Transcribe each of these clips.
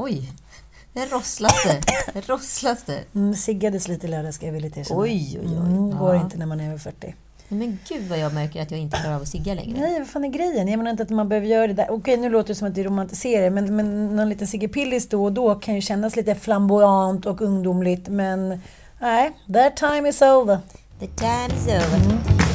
Oj, det rosslas det. Det rosslas det. Mm, siggades lite i lördags ska jag villigt erkänna. Oj, oj, oj. Mm, går Ja. inte när man är över 40. Men gud vad jag märker att jag inte klarar av att sigga längre. Nej, vad fan är grejen? Jag menar inte att man behöver göra det där. Okej, nu låter det som att det romantiserar, men, men någon liten Siggepillis då och då kan ju kännas lite flamboyant och ungdomligt, men nej, that time is over. The time is over. Ja,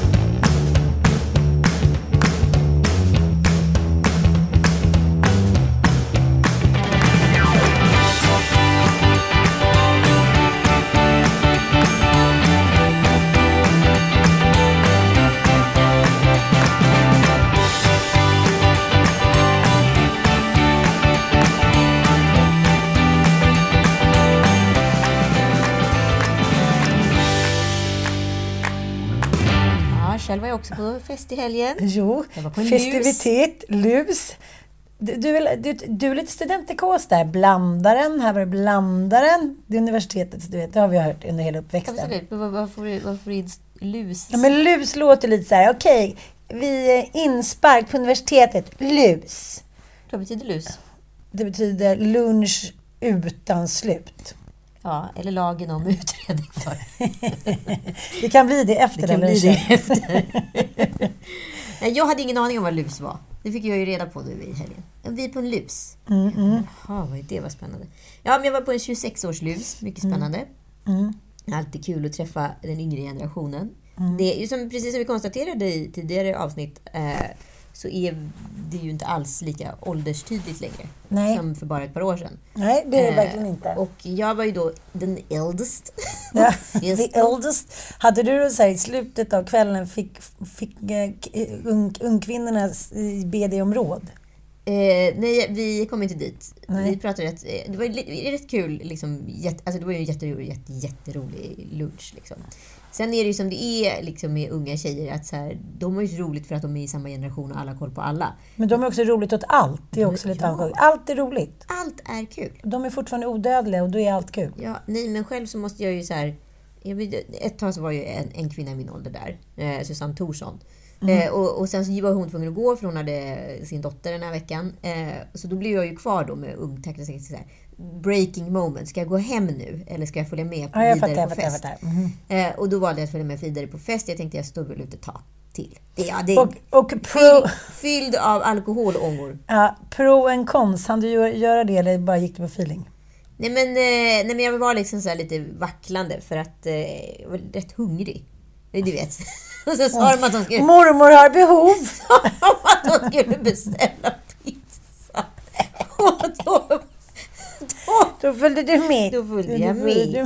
i helgen. Jo, festivitet, lus. Du, du, du, du är lite studentikos där. Blandaren, här var det blandaren. Det är universitetet, du vet, det har vi hört under hela uppväxten. Absolut. Men vad- Varför, varför är det lus? Ja, men lus låter lite så här, okej, vi är inspark på universitetet, lus. Vad betyder lus? Det betyder lunch utan slut. Ja, eller lagen om utredning för. Det kan bli det efter Det kan bli det efter. Nej, jag hade ingen aning om vad lus var. Det fick jag ju reda på nu i helgen. Vi är på en lus. Mm, mm, Jaha, vad är det? Vad spännande. Ja, men jag var på en 26-årslus. Mycket spännande. mm. Alltid kul att träffa den yngre generationen. Mm. Det är ju som, precis som vi konstaterade i tidigare avsnitt eh, så är det ju inte alls lika ålderstydligt längre Nej. som för bara ett par år sedan. Nej, det är det Eh, verkligen inte. Och jag var ju då den eldest. Ja, the eldest. Hade du så här, i slutet av kvällen fick, fick eh, k- ung, ungkvinnornas eh, be dig om råd? Eh, nej, vi kom inte dit. Nej. Vi pratade rätt, eh, det var rätt kul. Liksom, jätte, alltså det var ju en jätterolig, jätte, jätterolig lunch. Liksom. Sen är det ju som det är liksom, med unga tjejer. att så här, De har ju så roligt för att de är i samma generation och alla har koll på alla. Men de är också roligt åt allt. Det är också lite Ja. Allt är roligt. Allt är kul. De är fortfarande odödliga och då är allt kul. Ja, nej, men själv så måste jag ju så här... Ett tag så var ju en, en kvinna i min ålder där, eh, Susanne Thorsson. Eh, och, och sen så var hon tvungen att gå för hon hade sin dotter den här veckan. Eh, så då blev jag ju kvar då med ung så här, breaking moment. Ska jag gå hem nu eller ska jag följa med på Ja, jag vidare fattar, jag på fattar. Jag fest? fattar. Mhm. Eh, och då valde jag att följa med vidare på fest. Jag tänkte jag står väl ut ett tag till. Det, ja, det Och, och pro, fylld av alkoholångor. ja, pro and cons, hann du gö- göra det eller bara gick du på feeling? Nej men, eh, nej men jag var liksom så lite vacklande för att eh, jag var rätt hungrig. Du vet. Och så sa de att de skulle, Mormor har behov! att de skulle beställa pizza. Och då, då, följde du med. Då följde jag med.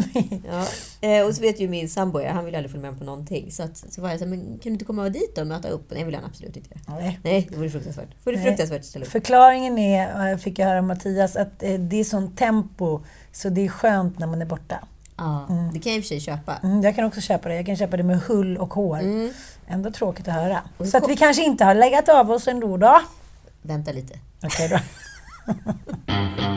ja. eh, och så vet ju min sambo, han vill aldrig följa med på någonting. Så, att, så var jag så här, men kan du inte komma dit då och möta upp? Nej, vill han absolut inte göra. Nej. Nej, det vore fruktansvärt. Det vore fruktansvärt att ställa upp. Förklaringen är, fick jag höra av Mattias, att eh, det är sånt tempo så det är skönt när man är borta. Ja, det kan jag i och för sig köpa. Mm, jag kan också köpa det. Jag kan köpa det med hull och hår. Mm. Ändå tråkigt att höra. Så att vi kanske inte har legat av oss ändå då. Vänta lite. Okej då.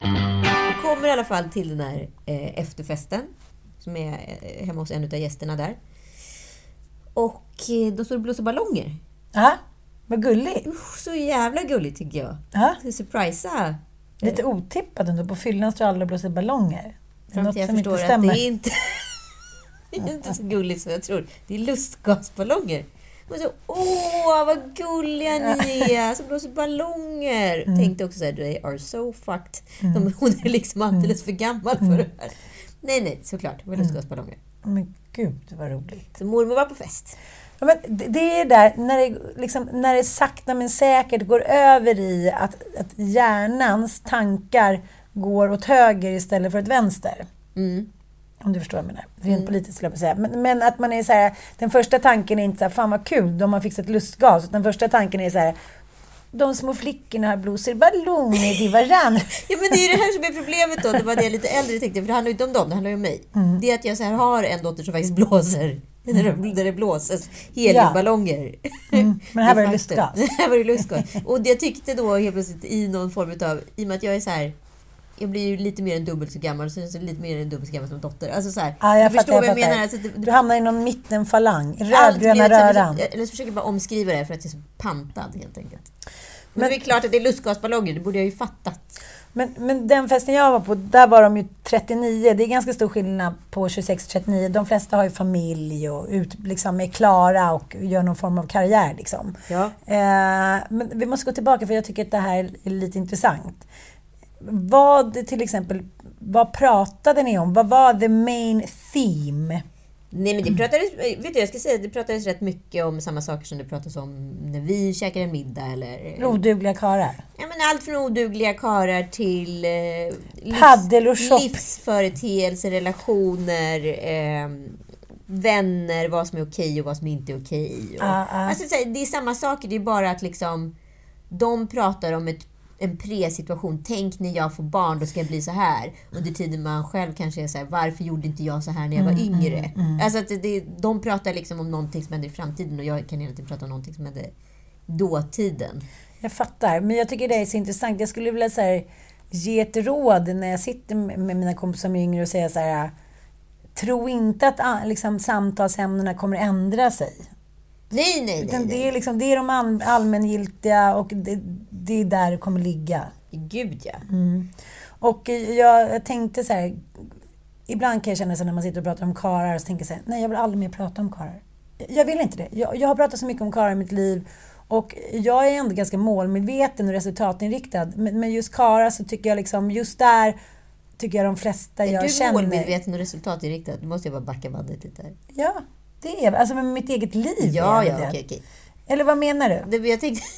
Vi kommer i alla fall till den här eh, efterfesten. Som är eh, hemma hos en av gästerna där. Och eh, då står och blåser ballonger. Ja, vad gulligt. Usch, så jävla gulligt tycker jag. Ja, surprisa. lite otippat ändå. På fyllan står alla och blåser ballonger. Det är något jag som inte förstår att stämmer. det är inte... Det är inte så gulligt som jag tror. Det är lustgasballonger. Och så, åh, vad gulliga ni är som blåser ballonger. Mm. Tänkte också så här, they are so fucked. De, hon är liksom alldeles för gammal för det här. Nej, nej, såklart. Det var lustgasballonger. Men gud vad roligt. Så mormor var på fest. Ja, men det- det är där, när det, liksom, när det sakta men säkert går över i att, att hjärnans tankar går åt höger istället för åt vänster. Mm. Om du förstår vad jag menar. Rent politiskt skulle jag säga. Men, men att man är så här, den första tanken är inte så här, fan vad kul, de har fixat lustgas. Den första tanken är så här, de små flickorna har blåser ballonger till varandra. Ja, men det är det här som är problemet då. Det var det jag lite äldre tänkte, för det handlar ju inte om dem, det handlar ju om mig. Mm. Det är att jag så här har en dotter som faktiskt blåser. När det, där det blåses heliumballonger. Mm. Men här var det lustgas. här var det lustgas. Och jag tyckte då helt plötsligt i någon form av, i och med att jag är så här jag blir ju lite mer än dubbelt så gammal så lite mer än dubbelt så gammal som dotter. Alltså så här, Ja, jag du förstår fattar, vad jag jag fattar. menar. Alltså, det, Du hamnar i någon mittenfalang, rödgröna ett- röran. Eller så försöker jag bara omskriva det för att jag är så pantad helt enkelt. Men, Men- det är klart att det är lustgasballonger, det borde jag ju fattat. Men, men den festen jag var på, där var de ju 39. Det är ganska stor skillnad på 26 och 39. De flesta har ju familj och ut, liksom är klara och gör någon form av karriär. Liksom. Ja. Eh, men vi måste gå tillbaka för jag tycker att det här är lite intressant. Vad till exempel, vad pratade ni om? Vad var the main theme? Nej men det pratades, vet du jag ska säga det pratades rätt mycket om samma saker som det pratas om när vi käkar en middag eller... Odugliga karlar. Ja, men allt från odugliga karar till eh, livs, Paddel och shop. livsföreteelser, relationer, eh, vänner, vad som är okej och vad som inte är okej. Och, Ah, ah. Alltså, det är samma saker, det är bara att liksom de pratar om ett, en pre-situation. Tänk när jag får barn, då ska jag bli så här. Under tiden man själv kanske är så här, varför gjorde inte jag så här när jag var Mm, yngre? Alltså att det, de pratar liksom om någonting som händer i framtiden och jag kan egentligen prata om någonting som händer dåtiden. Jag fattar, men jag tycker det är så intressant. Jag skulle vilja så här, ge ett råd när jag sitter med mina kompisar som är yngre och säga så här. Tro inte att liksom, samtalsämnena kommer ändra sig. Nej, nej, nej. Utan nej. det, är liksom, det är de all- allmängiltiga och det, det är där det kommer ligga. Gud ja. Och jag, jag tänkte så här. Ibland kan jag känna så när man sitter och pratar om karlar så tänker jag så här, nej jag vill aldrig mer prata om karlar. Jag vill inte det. Jag, jag har pratat så mycket om karlar i mitt liv och jag är ändå ganska målmedveten och resultatinriktad. Men, men just karlar så tycker jag liksom, just där tycker jag de flesta Är jag du känner... målmedveten och resultatinriktad? Nu måste jag bara backa bandet lite här. Ja, det är Alltså med mitt eget liv Ja, ja, okej, okej. Eller vad menar du? Det, jag tänkte...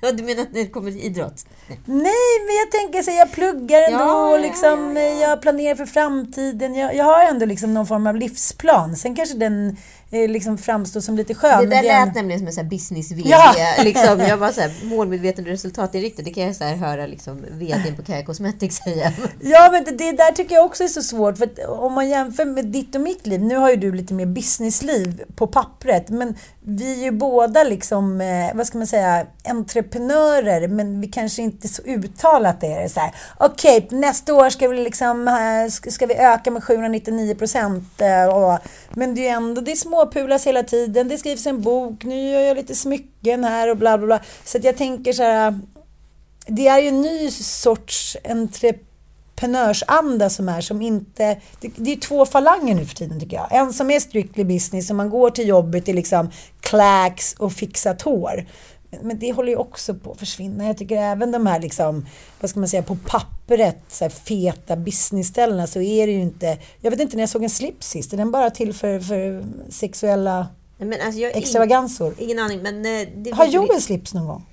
Ja, du menar att när det kommer till idrott? Nej, men jag tänker så jag pluggar ändå Ja, och liksom, ja, ja, ja. jag planerar för framtiden. Jag, jag har ändå liksom någon form av livsplan. Sen kanske den liksom framstår som lite skön. Det där det är lät nämligen som en business-VD. Ja. Liksom. Jag var så här, målmedveten och resultatinriktad. Det kan jag så här höra liksom, VDn på Kaja Cosmetics säga. Ja, men det, det där tycker jag också är så svårt. För om man jämför med ditt och mitt liv. Nu har ju du lite mer businessliv på pappret. Men vi är ju båda liksom, eh, vad ska man säga, entreprenörer. Men vi kanske inte så uttalat är det så här. Okej, nästa år ska vi liksom, eh, ska, vi öka med 799 procent. Eh, men det är ju ändå, det småpulas hela tiden. Det skrivs en bok. Nu gör jag lite smycken här och bla bla bla. Så att jag tänker så här. Det är ju en ny sorts entreprenör entreprenörsanda som är som inte... Det, det är två falanger nu för tiden tycker jag. En som är strictly business, som man går till jobbet i liksom klacks och fixat hår. Men, det håller ju också på att försvinna. Jag tycker även de här liksom, vad ska man säga, på pappret så här feta businessställena så är det ju inte... Jag vet inte när jag såg en slips sist, är den bara till för, för sexuella Men alltså, extravaganser? ingen aning. Men, eh, det Har Joel slips någon gång?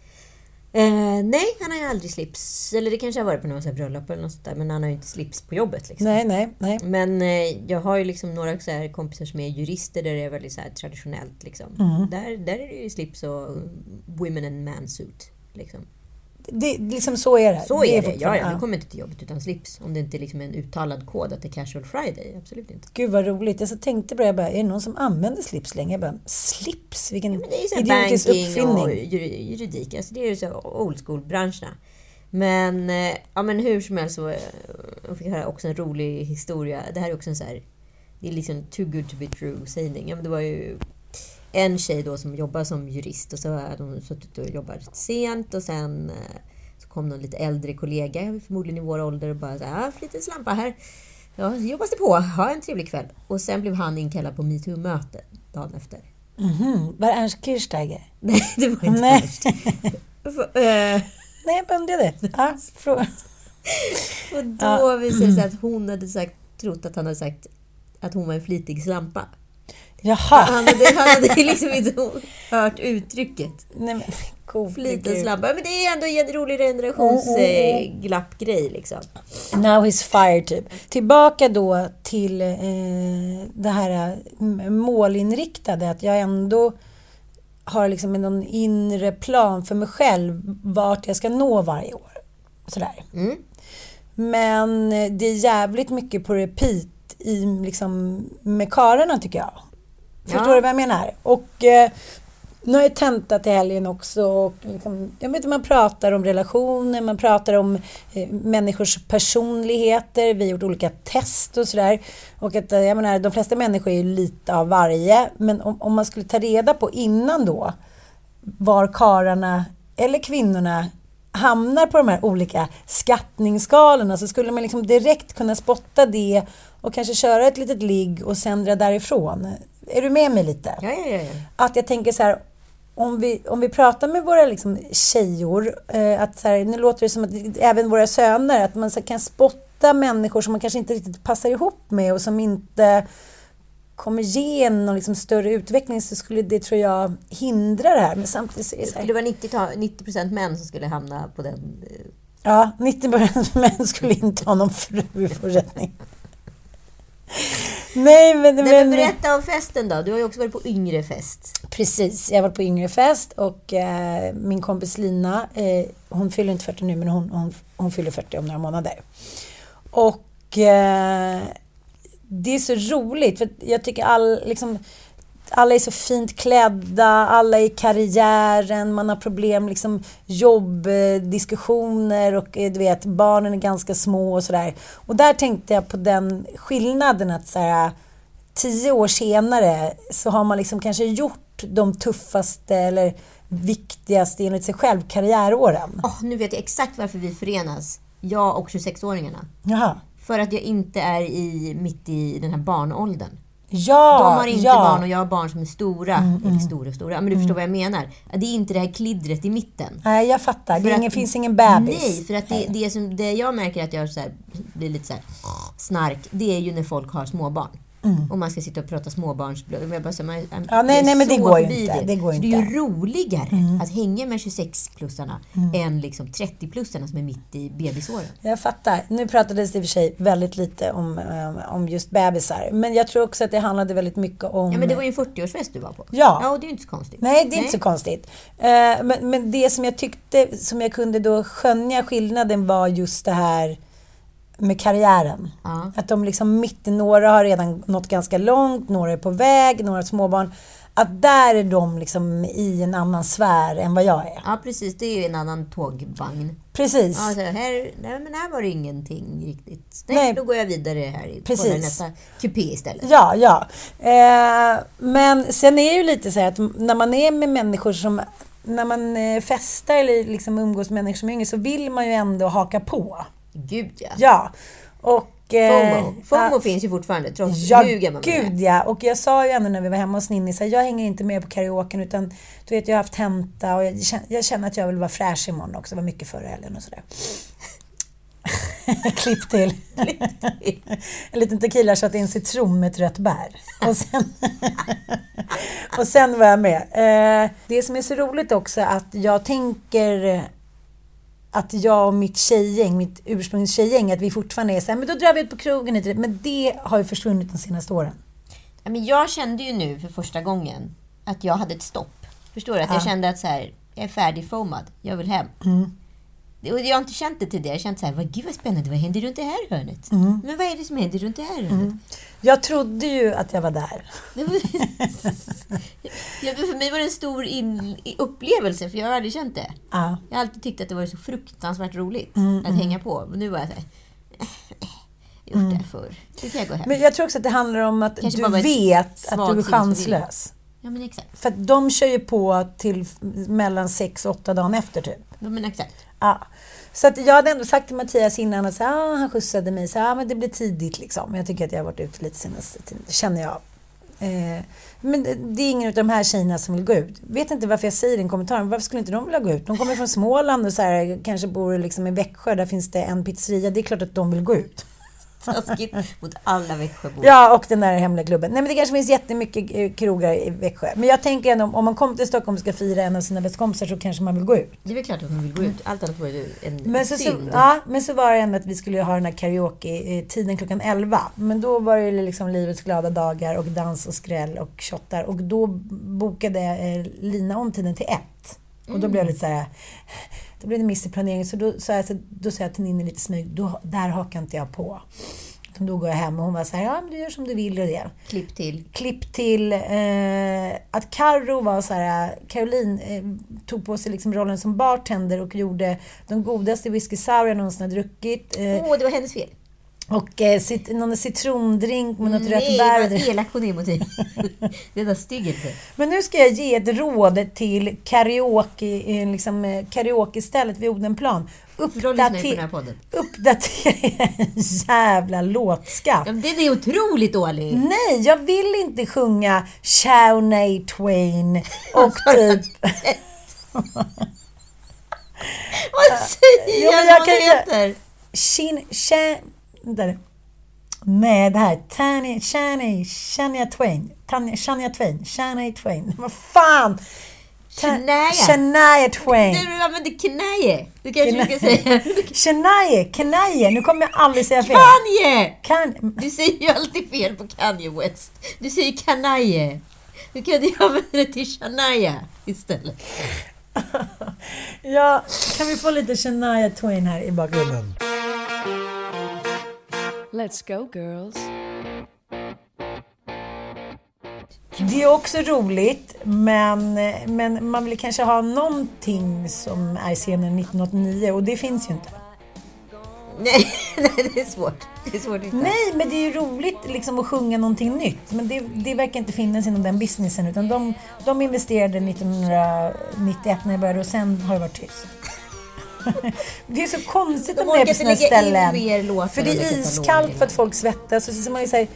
Eh, nej, han har ju aldrig slips. Eller det kanske har varit på någon bröllop eller något sånt där. Men han har ju inte slips på jobbet. Liksom. Nej, nej, nej. Men eh, jag har ju liksom några så här kompisar som är jurister där det är väldigt så traditionellt. Liksom. Mm. Där, där är det ju slips och women and man suit. Liksom. Det, liksom så är det. Så är det. Ja, ja, du kommer inte till jobbet utan slips. Om det inte liksom är en uttalad kod att det är casual friday. Absolut inte. Gud vad roligt. Jag så tänkte på det, jag bara, är det någon som använder slips längre? Jag bara, slips? Vilken det här idiotisk uppfinning. och jur- juridik. Alltså det är ju så old school-branscherna. Men, eh, ja, men hur som helst så eh, jag fick höra också en rolig historia. Det här är också en så här... Det är liksom too good to be true-sägning. Ja, men det var ju en tjej då som jobbar som jurist och så hade hon suttit och jobbat sent och sen eh, så kom någon lite äldre kollega, förmodligen i vår ålder och bara så här, ah, lite slampa här. Ja, jobbas det på. Ha en trevlig kväll. Och sen blev han inkallad på metoo-möte dagen efter. Mhm. Var Ernst Kirchsteiger? Nej, det var inte Nej. F- eh, Nej, jag bara undrade. Ja, fråga. Och då visade det sig att hon hade sagt, trott att han hade sagt att hon var en flitig slampa. Jaha. Han hade, han hade liksom inte hört uttrycket. Nej, men gode Flitig gud. slampa. Men det är ändå en rolig generationsglappgrej liksom. Now he's fired, typ. Tillbaka då till eh, det här eh, målinriktade, att jag ändå har liksom någon inre plan för mig själv vart jag ska nå varje år. Sådär. Mm. Men eh, det är jävligt mycket på repeat i, liksom, med karlarna tycker jag. Förstår Ja. du vad jag menar? Och eh, nu har jag tentat i helgen också. Och liksom, jag vet, man pratar om relationer, man pratar om eh, människors personligheter. Vi har gjort olika test och sådär. Och att, eh, jag menar, de flesta människor är ju lite av varje. Men om, om man skulle ta reda på innan då var karlarna eller kvinnorna hamnar på de här olika skattningsskalorna så skulle man liksom direkt kunna spotta det och kanske köra ett litet ligg och sen dra därifrån. Är du med mig lite? Ja, ja, ja. Att jag tänker så här, om vi, om vi pratar med våra liksom tjejor, eh, att så här, nu låter det som att även våra söner, att man så här, kan spotta människor som man kanske inte riktigt passar ihop med och som inte kommer ge en någon liksom större utveckling så skulle det, tror jag, hindra det här. Men samtidigt så är det Det så här, skulle vara 90, ta- 90% män som skulle hamna på den... eh, Ja, 90 män skulle inte ha någon fru i fortsättning. Nej, men... Men men berätta om festen då. Du har ju också varit på yngre fest. precis, jag var på yngre fest och eh, min kompis Lina, eh, hon fyller inte 40 nu, men hon, hon, hon fyller 40 om några månader. Och eh, det är så roligt, för jag tycker all, liksom, alla är så fint klädda, alla är i karriären, man har problem, liksom jobbdiskussioner och eh, du vet, barnen är ganska små och sådär. Och där tänkte jag på den skillnaden att så här, tio år senare så har man liksom kanske gjort de tuffaste eller viktigaste enligt sig själv karriäråren. Åh, nu vet jag exakt varför vi förenas. Jag och 26-åringarna. Jaha. För att jag inte är i, mitt i den här barnåldern. Ja, De har inte ja. barn och jag har barn som är stora. Eller stora och stora, men du förstår vad jag menar. Det är inte det här klidret i mitten. Nej, jag fattar. Det För ingen, att- finns ingen bebis. Nej, för att det, det, som, det jag märker att jag så här, blir lite så här, snark, det är ju när folk har småbarn. Och man ska sitta och prata småbarnsblöd. Jag bara, så man, Mm. Ja, nej, nej, men det går ju inte. Det går Så inte. det är ju roligare Mm. att hänga med 26-plussarna än liksom 30-plussarna som är mitt i bebisåren. Jag fattar. Nu pratades det i och för sig väldigt lite om, eh, om just bebisar. Men jag tror också att det handlade väldigt mycket om... Ja, men det var ju en 40-årsfest du var på. Ja. Ja, och det är ju inte så konstigt. Nej, det är inte så konstigt. Eh, men, men det som jag tyckte, som jag kunde då skönja skillnaden var just det här med karriären. Ja. Att de liksom mitt i några har redan nått ganska långt, några är på väg, några småbarn. Att där är de liksom i en annan sfär än vad jag är. Ja, precis. Det är ju en annan tågvagn. Precis. Ja, så här, nej, men här var det ingenting riktigt. Nej, Nej. då går jag vidare här i Precis. kollar nästa kupé istället. Ja, ja. Eh, men sen är det ju lite så här att när man är med människor som... När man eh, festar eller liksom umgås med människor som är yngre så vill man ju ändå haka på. Gud ja. Ja. Och... eh, FOMO. FOMO finns ju fortfarande, trots Ja, hur gammal man gud ja. Och jag sa ju ändå när vi var hemma hos Ninni, så här, jag hänger inte med på karaoken utan du vet, jag har haft tenta och jag känner, jag känner att jag vill vara fräsch imorgon också. Det var mycket förra helgen och sådär. Klipp till. en liten tequila shot i en citron med ett rött bär. Och sen, och sen var jag med. Eh, det som är så roligt också att jag tänker att jag och mitt tjejgäng, mitt ursprungstjejgäng, att vi fortfarande är så här, men då drar vi ut på krogen. Men det har ju försvunnit de senaste åren. Ja, men jag kände ju nu för första gången att jag hade ett stopp. Förstår du? Att jag kände att så här, jag är färdig FOMad. Jag vill hem. Mm. Det- Och jag har inte känt det tidigare. Jag har känt så här, vad, gud vad spännande, vad händer runt det här hörnet? Mm. Men vad är det som händer runt det här hörnet? Jag trodde ju att jag var där. Det ja, för mig var det en stor in, upplevelse, för jag har aldrig känt det. Ja. Jag har alltid tyckt att det var så fruktansvärt roligt Mm, att hänga på. Men nu var jag såhär, gjort det här förr. Nu kan jag gå hem. Mm. Men jag tror också att det handlar om att Kanske du vet att du är chanslös. Ja, men exakt. För att de kör ju på till mellan sex och åtta dagen efter typ. Ja, men exakt. Ja. Så att jag hade ändå sagt till Mattias innan att ah, han skjutsade mig, så, ah, men det blir tidigt liksom. Jag tycker att jag har varit ute lite senaste tiden, känner jag. Eh, men det, det är ingen av de här tjejerna som vill gå ut. Vet inte varför jag säger den kommentaren. Varför skulle inte de vilja gå ut? De kommer från Småland och så här, kanske bor liksom i Växjö. Där finns det en pizzeria. Det är klart att de vill gå ut. Taskigt mot alla Växjöbor. Ja, och den där hemliga klubben. Nej, men det kanske finns jättemycket eh, krogar i Växjö. Men jag tänker ändå, om man kommer till Stockholm och ska fira en av sina bästa kompisar så kanske man vill gå ut. Det är väl klart att hon vill gå ut. Allt annat vore ju en Men så, så, synd. ja, men så var det ändå att vi skulle ha den här karaoke-tiden klockan 11. Men då var det liksom livets glada dagar och dans och skräll och shottar. Och då bokade eh, Lina om tiden till ett. Och då blev jag lite så här... Då blev det miss i planeringen. Så då sa jag, så, då sa jag till Ninni lite smyg, då, där hakar inte jag på. Utan Då går jag hem och hon var så här, ja men du gör som du vill och det. Klipp till. Klipp till eh, att Carro var så här, Caroline eh, tog på sig liksom rollen som bartender och gjorde de godaste whisky sour jag någonsin har druckit. Åh, Eh, oh, det var hennes fel. Och eh, cit någon citrondrink med något rött Nej, bär. vad elak hon är mot dig. Det är där styggelse. Men nu ska jag ge ett råd till karaoke, eh, liksom, eh, karaoke-stället vid Odenplan. Jag Uppdater-. Uppdatera en jävla låtskatt. Ja, den är otroligt dålig. Nej, jag vill inte sjunga Shawnee Twain och typ... Vad säger jag jag vad? Shin... Shan... Vänta nu. Nej, det här. Tanya... Shania... Shania Twain. Tanya... Shania Twain. Shania Twain. Vad fan! Shania. Shania Twain. Du använder knaje. Du kanske Kna- ska säga Shania. Kanye. Nu kommer jag aldrig säga fel. Kanye! Kan... Du säger ju alltid fel på Kanye West. Du säger kanaje. Du kan ju använda det till Shania istället. Ja, kan vi få lite Shania Twain här i bakgrunden? Let's go, girls. Det är också roligt, men, men man vill kanske ha någonting som är scenen 1989 och det finns ju inte. Nej, nej, det är svårt. Det är svårt att hitta. Nej, men det är ju roligt liksom att sjunga någonting nytt. Men det, det verkar inte finnas inom den businessen. Utan de, de investerade 1991 när jag började och sen har det varit tyst. det är så konstigt om det är på in ställen. För det är iskallt för att folk svettas. Och så, så man är så här,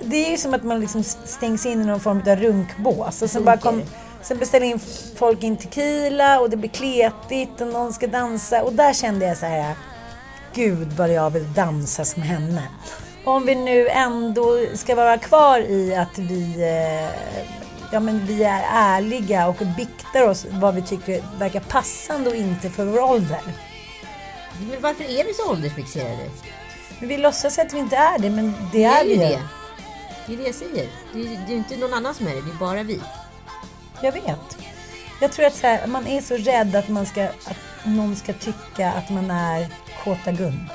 det är ju som att man liksom stängs in i någon form av runkbås. Och sen, bara kom, sen beställer in folk in tequila och det blir kletigt och någon ska dansa. Och där kände jag så här, gud vad jag vill dansa som henne. Om vi nu ändå ska vara kvar i att vi, eh, ja, men vi är ärliga och biktar oss vad vi tycker verkar passande och inte för vår ålder. Men varför är vi så åldersfixerade? Men vi låtsas att vi inte är det, men det Vi är är vi det. Det är det jag säger. Det är, det är inte någon annan som är det, det är bara vi. Jag vet. Jag tror att här, man är så rädd att, man ska, att någon ska tycka att man är kåta Gun.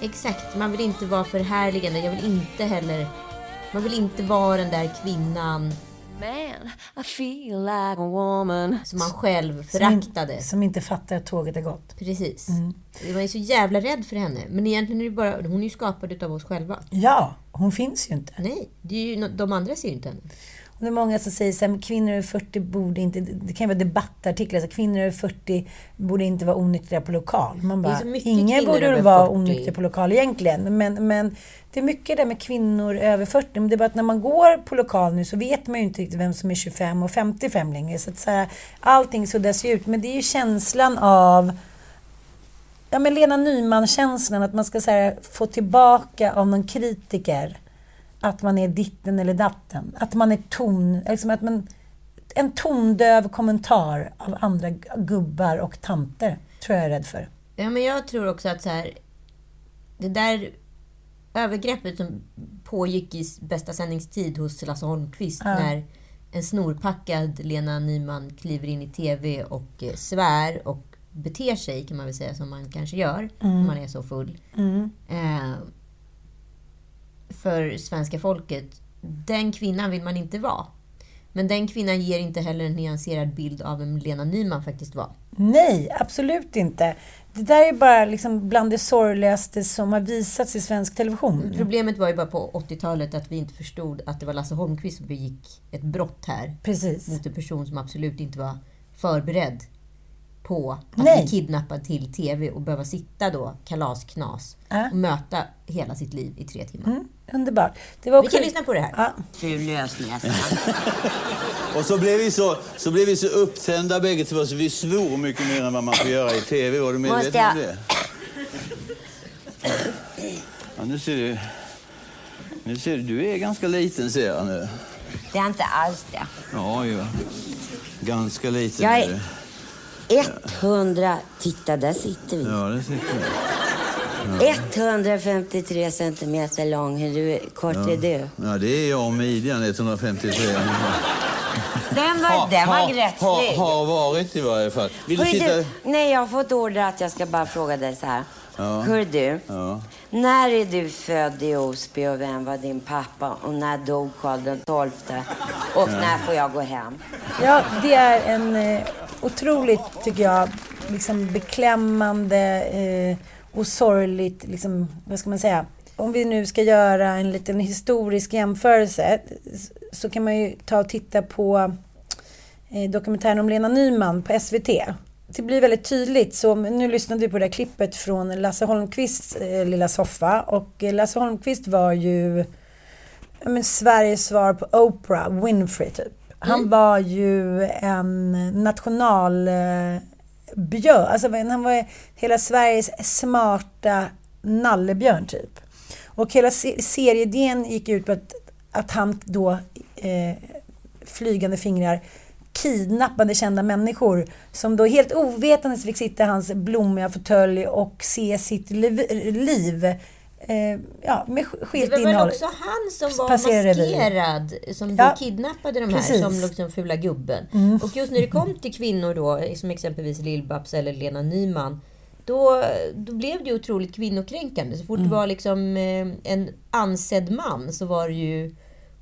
Exakt, man vill inte vara förhärligande. Jag vill inte heller... Man vill inte vara den där kvinnan Man, I feel like a woman. som man själv Som, föraktade. in, som inte fattar att tåget är gått. Precis. Mm. Man är så jävla rädd för henne. Men egentligen är det bara... Hon är ju skapad utav oss själva. Ja, hon finns ju inte. Nej, det är ju, de andra ser ju inte henne. Det är många som säger men kvinnor över 40 borde inte... Det kan ju vara debattartiklar. Så kvinnor över 40 borde inte vara onyktra på lokal. Man Det bara, ingen borde vara 40. onykter på lokal egentligen. Men, men det är mycket där med kvinnor över 40. Men det är bara att när man går på lokal nu så vet man ju inte riktigt vem som är 25 och 55 längre. Så att så här, allting suddas ju ut. Men det är ju känslan av Ja men Lena Nyman-känslan, att man ska här, få tillbaka av någon kritiker att man är ditten eller datten. Att man är ton... Liksom att man, en tondöv kommentar av andra gubbar och tanter, tror jag är rädd för. Ja, men jag tror också att så här... Det där övergreppet som pågick i bästa sändningstid hos Lasse Holmqvist Ja. när en snorpackad Lena Nyman kliver in i TV och eh, svär och beter sig, kan man väl säga, som man kanske gör när man är så full. Eh, för svenska folket. Den kvinnan vill man inte vara. Men den kvinnan ger inte heller en nyanserad bild av vem Lena Nyman faktiskt var. Nej, absolut inte. Det där är bara liksom bland det sorgligaste som har visats i svensk television. Problemet var ju bara på 80-talet att vi inte förstod att det var Lasse Holmqvist som begick ett brott här Precis. mot en person som absolut inte var förberedd på att Nej. bli kidnappad till TV och behöva sitta då kalasknas Ja. och möta hela sitt liv i tre timmar. Underbart. Det var Vi kan lyssna på det här. Ja. Ful lösnäsa. Och så blev, vi så, så blev vi så upptända bägge två så vi svor mycket mer än vad man får göra i TV. Var du medveten Måste jag- om det? Ja, nu ser du... Nu ser du, du är ganska liten ser jag nu. Det är inte alls det. Ja, ju. Ganska liten Jag är. 100... Titta, där sitter vi. Ja, det sitter du. 153 centimeter lång. Hur du, kort är du? Ja, det är jag och midjan, 153 ungefär. Den var, den var ha, gräslig. ha, har varit i varje fall. Vill du Hörru sitta... du, nej, jag har fått order att jag ska bara fråga dig så här. Ja. Hör du, Ja. när är du född i Osby och vem var din pappa? Och när dog Karl den XII? Och när får jag gå hem? Ja, det är en eh, otroligt, tycker jag, liksom beklämmande eh, och sorgligt, liksom, vad ska man säga? Om vi nu ska göra en liten historisk jämförelse så kan man ju ta och titta på eh, dokumentären om Lena Nyman på SVT. Det blir väldigt tydligt. Så nu lyssnade vi på det där klippet från Lasse Holmqvists eh, lilla soffa. Och eh, Lasse Holmqvist var ju men Sveriges svar på Oprah Winfrey typ. Han var ju en nationalbjörn. Alltså han var hela Sveriges smarta nallebjörn typ. Och hela se- serieidén gick ut på att, att han då, eh, flygande fingrar, kidnappade kända människor som då helt ovetandes fick sitta i hans blommiga fåtölj och se sitt liv eh, ja, med sk- Det skilt var väl innehåll. också han som var maskerad som Ja, kidnappade de här precis. som liksom fula gubben. Och just när det kom till kvinnor då, som exempelvis Lill-Babs eller Lena Nyman, då, då blev det otroligt kvinnokränkande. Så fort det var liksom eh, en ansedd man så var det ju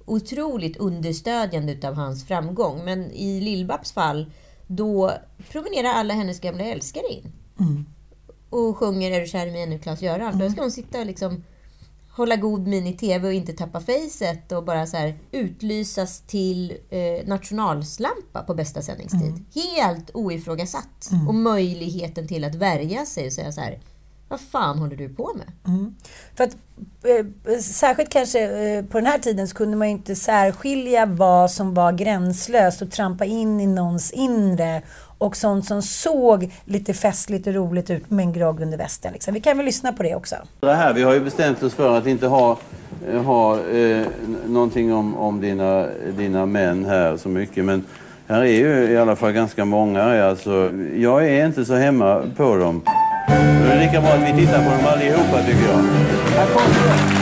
otroligt understödjande utav hans framgång. Men i Lill-Babs fall, då promenerar alla hennes gamla älskare in. Och sjunger Är du kär i mig ännu, Klas-Göran. Då ska hon sitta och liksom hålla god min i TV och inte tappa facet och bara så här utlysas till eh, nationalslampa på bästa sändningstid. Helt oifrågasatt. Och möjligheten till att värja sig och säga så här, vad fan håller du på med? För att, eh, särskilt kanske eh, på den här tiden så kunde man ju inte särskilja vad som var gränslöst och trampa in i någons inre och sånt som såg lite festligt och roligt ut med en grogg under västen. Liksom. Vi kan väl lyssna på det också. Det här, vi har ju bestämt oss för att inte ha, eh, ha eh, någonting om, om dina, dina män här så mycket. Men här är ju i alla fall ganska många. Alltså, jag är inte så hemma på dem. Det är lika bra att vi tittar på dem allihopa tycker jag. Här kommer de.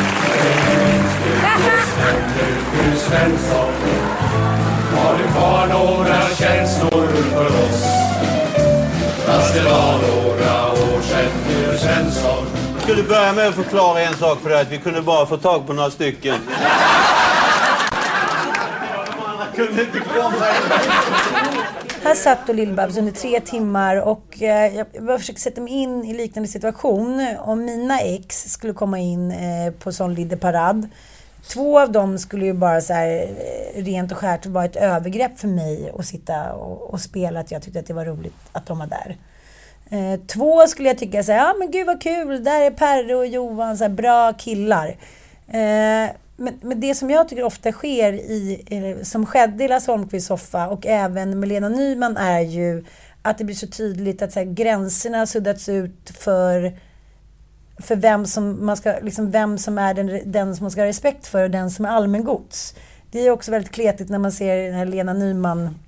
Svensson Har du kvar några känslor för oss? Fast det var några år sedan du Svensson Jag skulle börja med att förklara en sak för dig. Att vi kunde bara få tag på några stycken. kunde inte komma Här satt då Lill-Babs under tre timmar och eh, jag bara försöker sätta mig in i liknande situation. Om mina ex skulle komma in eh, på sån Lidde-parad. Två av dem skulle ju bara så här, eh, rent och skärt vara ett övergrepp för mig att sitta och, och spela att jag tyckte att det var roligt att de var där. Eh, två skulle jag tycka så här, ja men gud vad kul, där är Perre och Johan, så här, bra killar. Eh, men, men det som jag tycker ofta sker i, som skedde i Lasse Holmqvists soffa och även med Lena Nyman är ju att det blir så tydligt att så här, gränserna suddats ut för för vem som, man ska, liksom vem som är den, den som man ska ha respekt för och den som är allmängods. Det är också väldigt kletigt när man ser den här Lena Nyman,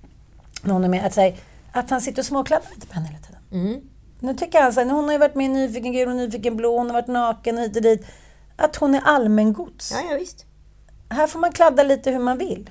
är med, att, här, att han sitter och småkladdar lite på henne hela tiden. Nu tycker han så här, hon har ju varit med i Nyfiken gul och Nyfiken blå, hon har varit naken hit och dit. Att hon är allmängods. Ja, ja visst. Här får man kladda lite hur man vill.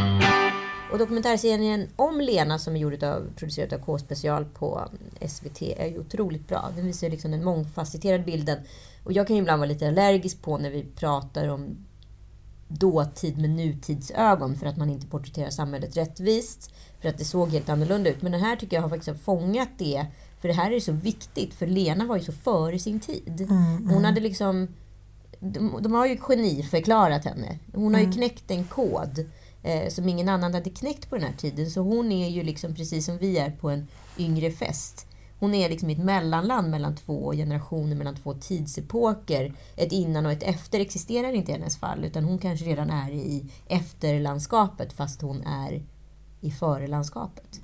Och dokumentärserien om Lena som är gjord av, producerad av K-special på SVT är ju otroligt bra. Den visar liksom den mångfacetterade bilden. Och jag kan ju ibland vara lite allergisk på när vi pratar om dåtid med nutidsögon för att man inte porträtterar samhället rättvist. För att det såg helt annorlunda ut. Men den här tycker jag har faktiskt fångat det. För det här är så viktigt. För Lena var ju så före sin tid. Hon hade liksom... De, de har ju geniförklarat henne. Hon har ju knäckt en kod eh, som ingen annan hade knäckt på den här tiden. Så hon är ju liksom precis som vi är på en yngre fest. Hon är liksom i ett mellanland mellan två generationer, mellan två tidsepoker. Ett innan och ett efter existerar inte i hennes fall, utan hon kanske redan är i efterlandskapet fast hon är i förelandskapet.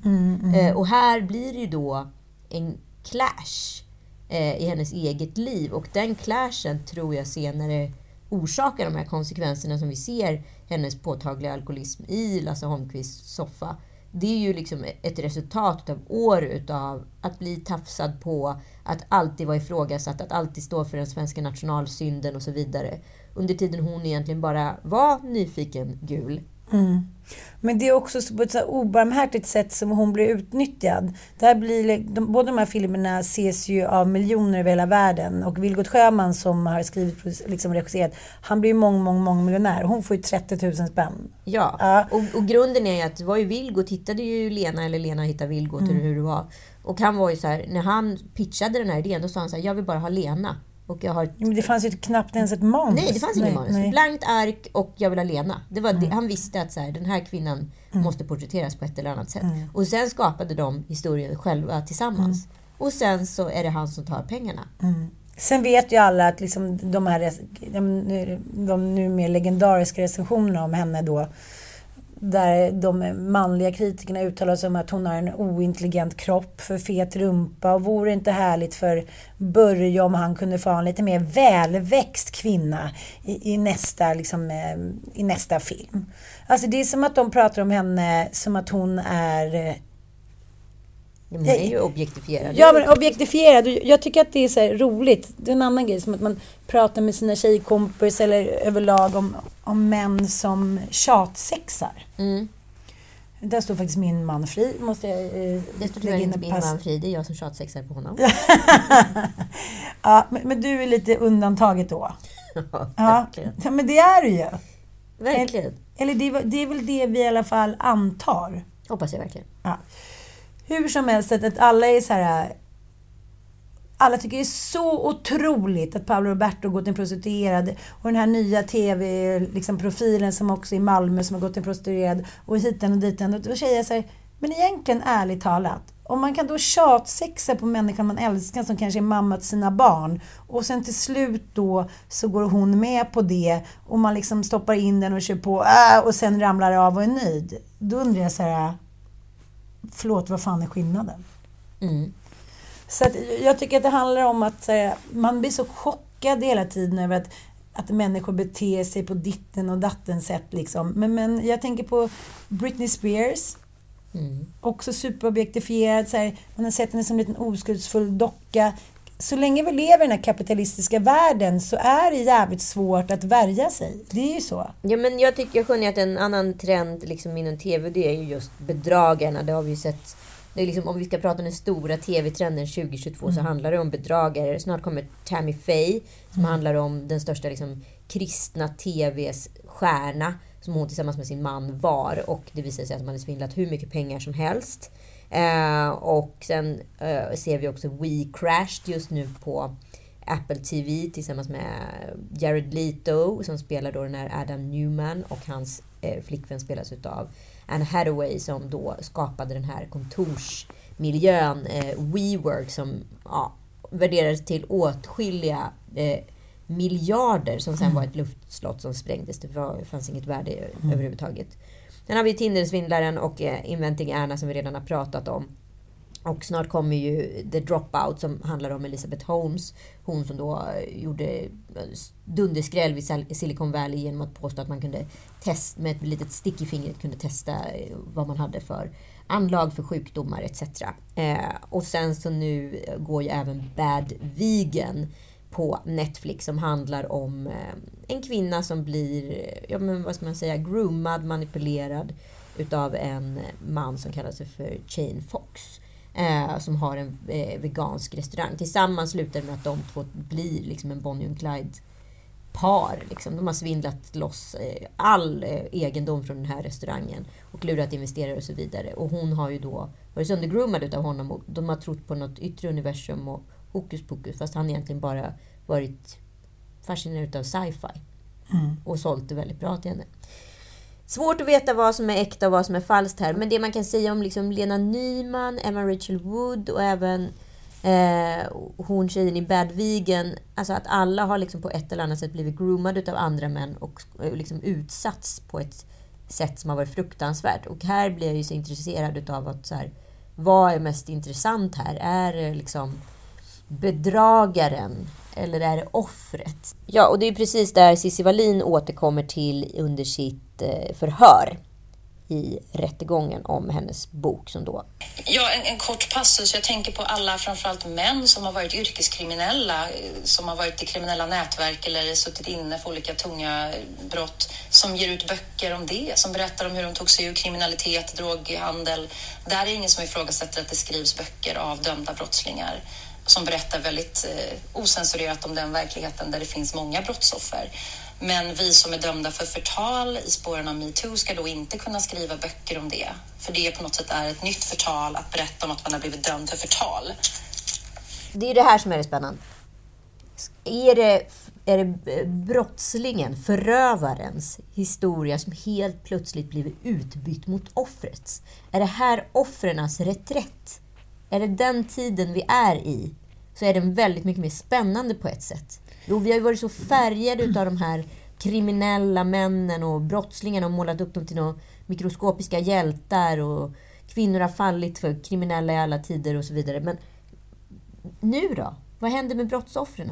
Eh, och här blir det ju då en clash eh, i hennes eget liv och den clashen tror jag senare orsakar de här konsekvenserna som vi ser hennes påtagliga alkoholism i Lasse Holmqvists soffa. Det är ju liksom ett resultat av år utav att bli tafsad på, att alltid vara ifrågasatt, att alltid stå för den svenska nationalsynden och så vidare. Under tiden hon egentligen bara var nyfiken gul. Men det är också så på ett så här obarmhärtigt sätt som hon blir utnyttjad. Där blir, de, båda de här filmerna ses ju av miljoner över hela världen. Och Vilgot Sjöman som har skrivit liksom regisserat, han blir ju mång, mång, mång miljonär. Hon får ju 30 000 spänn. Ja, Ja. Och, och grunden är ju att det var ju Vilgot hittade ju Lena, eller Lena hittade Vilgot, eller hur det var. Och han var ju så här, när han pitchade den här idén, då sa han så här, jag vill bara ha Lena. Och jag har Men det fanns ju knappt ens ett manus. Nej, det fanns ingen manus. nej. Blankt ark och jag vill ha Lena. Det var det. Han visste att så här, den här kvinnan måste porträtteras på ett eller annat sätt. Och sen skapade de historien själva tillsammans. Och sen så är det han som tar pengarna. Sen vet ju alla att liksom de här de, de nu mer legendariska recensionerna om henne då där de manliga kritikerna uttalar sig om att hon har en ointelligent kropp, för fet rumpa och vore det inte härligt för Börje om han kunde få ha en lite mer välväxt kvinna i, i, nästa, liksom, eh, i nästa film. Alltså det är som att de pratar om henne som att hon är eh, men hon är ju objektifierad. Ja, men objektifierad. Jag tycker att det är så roligt. Det är en annan grej, som att man pratar med sina tjejkompisar eller överlag om, om män som tjatsexar. Mm. Där står faktiskt min man fri, måste jag eh, Det står tyvärr inte min pass. man fri. Det är jag som tjatsexar på honom. Ja, men, men du är lite undantaget då? Ja, Ja, verkligen. ja men det är du ju. Verkligen. Eller det, är- det är väl det vi i alla fall antar. Hoppas jag verkligen. Ja. Hur som helst, att, att alla är så här... Äh, alla tycker det är så otroligt att Paolo Roberto gått en prostituerad och den här nya TV-profilen liksom, som också är i Malmö som har gått en prostituerad och hiten och diten. Och då säger jag så här, men egentligen ärligt talat, om man kan då tjatsexa på människan man älskar som kanske är mamma till sina barn och sen till slut då så går hon med på det och man liksom stoppar in den och kör på äh, och sen ramlar av och är nöjd. Då undrar jag så här, förlåt, vad fan är skillnaden? Mm. Så att jag tycker att det handlar om att här, man blir så chockad hela tiden över att, att människor beter sig på ditten och datten sätt. Liksom. Men, men jag tänker på Britney Spears. Också superobjektifierad. Så här, man har sett henne som en liten oskuldsfull docka. Så länge vi lever i den här kapitalistiska världen så är det jävligt svårt att värja sig. Det är ju så. Ja, men jag tycker jag skönjer att en annan trend liksom inom TV, det är ju just bedragarna. Det har vi ju sett. Det är liksom, om vi ska prata om den stora TV-trenden 2022 så handlar det om bedragare. Snart kommer Tammy Faye som handlar om den största liksom, kristna TVs stjärna som hon tillsammans med sin man var. Och det visade sig att de hade svindlat hur mycket pengar som helst. Eh, och sen eh, ser vi också We Crashed just nu på Apple TV tillsammans med Jared Leto som spelar då den här Adam Newman och hans eh, flickvän spelas utav Anne Hathaway som då skapade den här kontorsmiljön eh, WeWork som ja, värderades till åtskilliga eh, miljarder som sen var ett luftslott som sprängdes. Det var, fanns inget värde Mm. överhuvudtaget. Sen har vi Tindersvindlaren och eh, Inventing Erna som vi redan har pratat om. Och snart kommer ju The Dropout som handlar om Elizabeth Holmes. Hon som då eh, gjorde eh, dunderskräll vid Silicon Valley genom att påstå att man kunde testa med ett litet stick i fingret kunde testa vad man hade för anlag för sjukdomar etc. Eh, och sen så nu går ju även Bad Vegan på Netflix som handlar om eh, en kvinna som blir, ja men vad ska man säga, groomad, manipulerad utav en man som kallar sig för Chain Fox. Eh, som har en eh, vegansk restaurang. Tillsammans slutar det med att de två blir liksom en Bonnie och Clyde par. Liksom. De har svindlat loss eh, all eh, egendom från den här restaurangen och lurat investerare och så vidare. Och hon har ju då varit söndergroomad utav honom och de har trott på något yttre universum och hokus pokus fast han egentligen bara varit fascinerad utav sci-fi. Och sålt det väldigt bra till henne. Svårt att veta vad som är äkta och vad som är falskt här. Men det man kan säga om liksom Lena Nyman, Emma Rachel Wood och även eh, hon tjejen i Bad Vegan. Alltså att alla har liksom på ett eller annat sätt blivit groomade utav andra män och eh, liksom utsatts på ett sätt som har varit fruktansvärt. Och här blir jag ju så intresserad utav att så här, vad är mest intressant här? Är det liksom bedragaren eller är det offret? Ja, och det är precis där Cissi Wallin återkommer till under sitt eh, förhör i rättegången om hennes bok som då Ja, en, en kort passus. Jag tänker på alla, framförallt män som har varit yrkeskriminella, eh, som har varit i kriminella nätverk eller suttit inne för olika tunga brott, som ger ut böcker om det, som berättar om hur de tog sig ur kriminalitet, droghandel. Där är det ingen som ifrågasätter att det skrivs böcker av dömda brottslingar som berättar väldigt eh, osensurerat om den verkligheten där det finns många brottsoffer. Men vi som är dömda för förtal i spåren av metoo ska då inte kunna skriva böcker om det. För det på något sätt är ett nytt förtal att berätta om att man har blivit dömd för förtal. Det är det här som är det spännande. Är det, är det brottslingen, förövarens historia som helt plötsligt blivit utbytt mot offrets? Är det här offrens reträtt? Är det den tiden vi är i så är den väldigt mycket mer spännande på ett sätt. Jo, vi har ju varit så färgade utav de här kriminella männen och brottslingarna och målat upp dem till några mikroskopiska hjältar och kvinnor har fallit för kriminella i alla tider och så vidare. Men nu då? Vad händer med brottsoffren?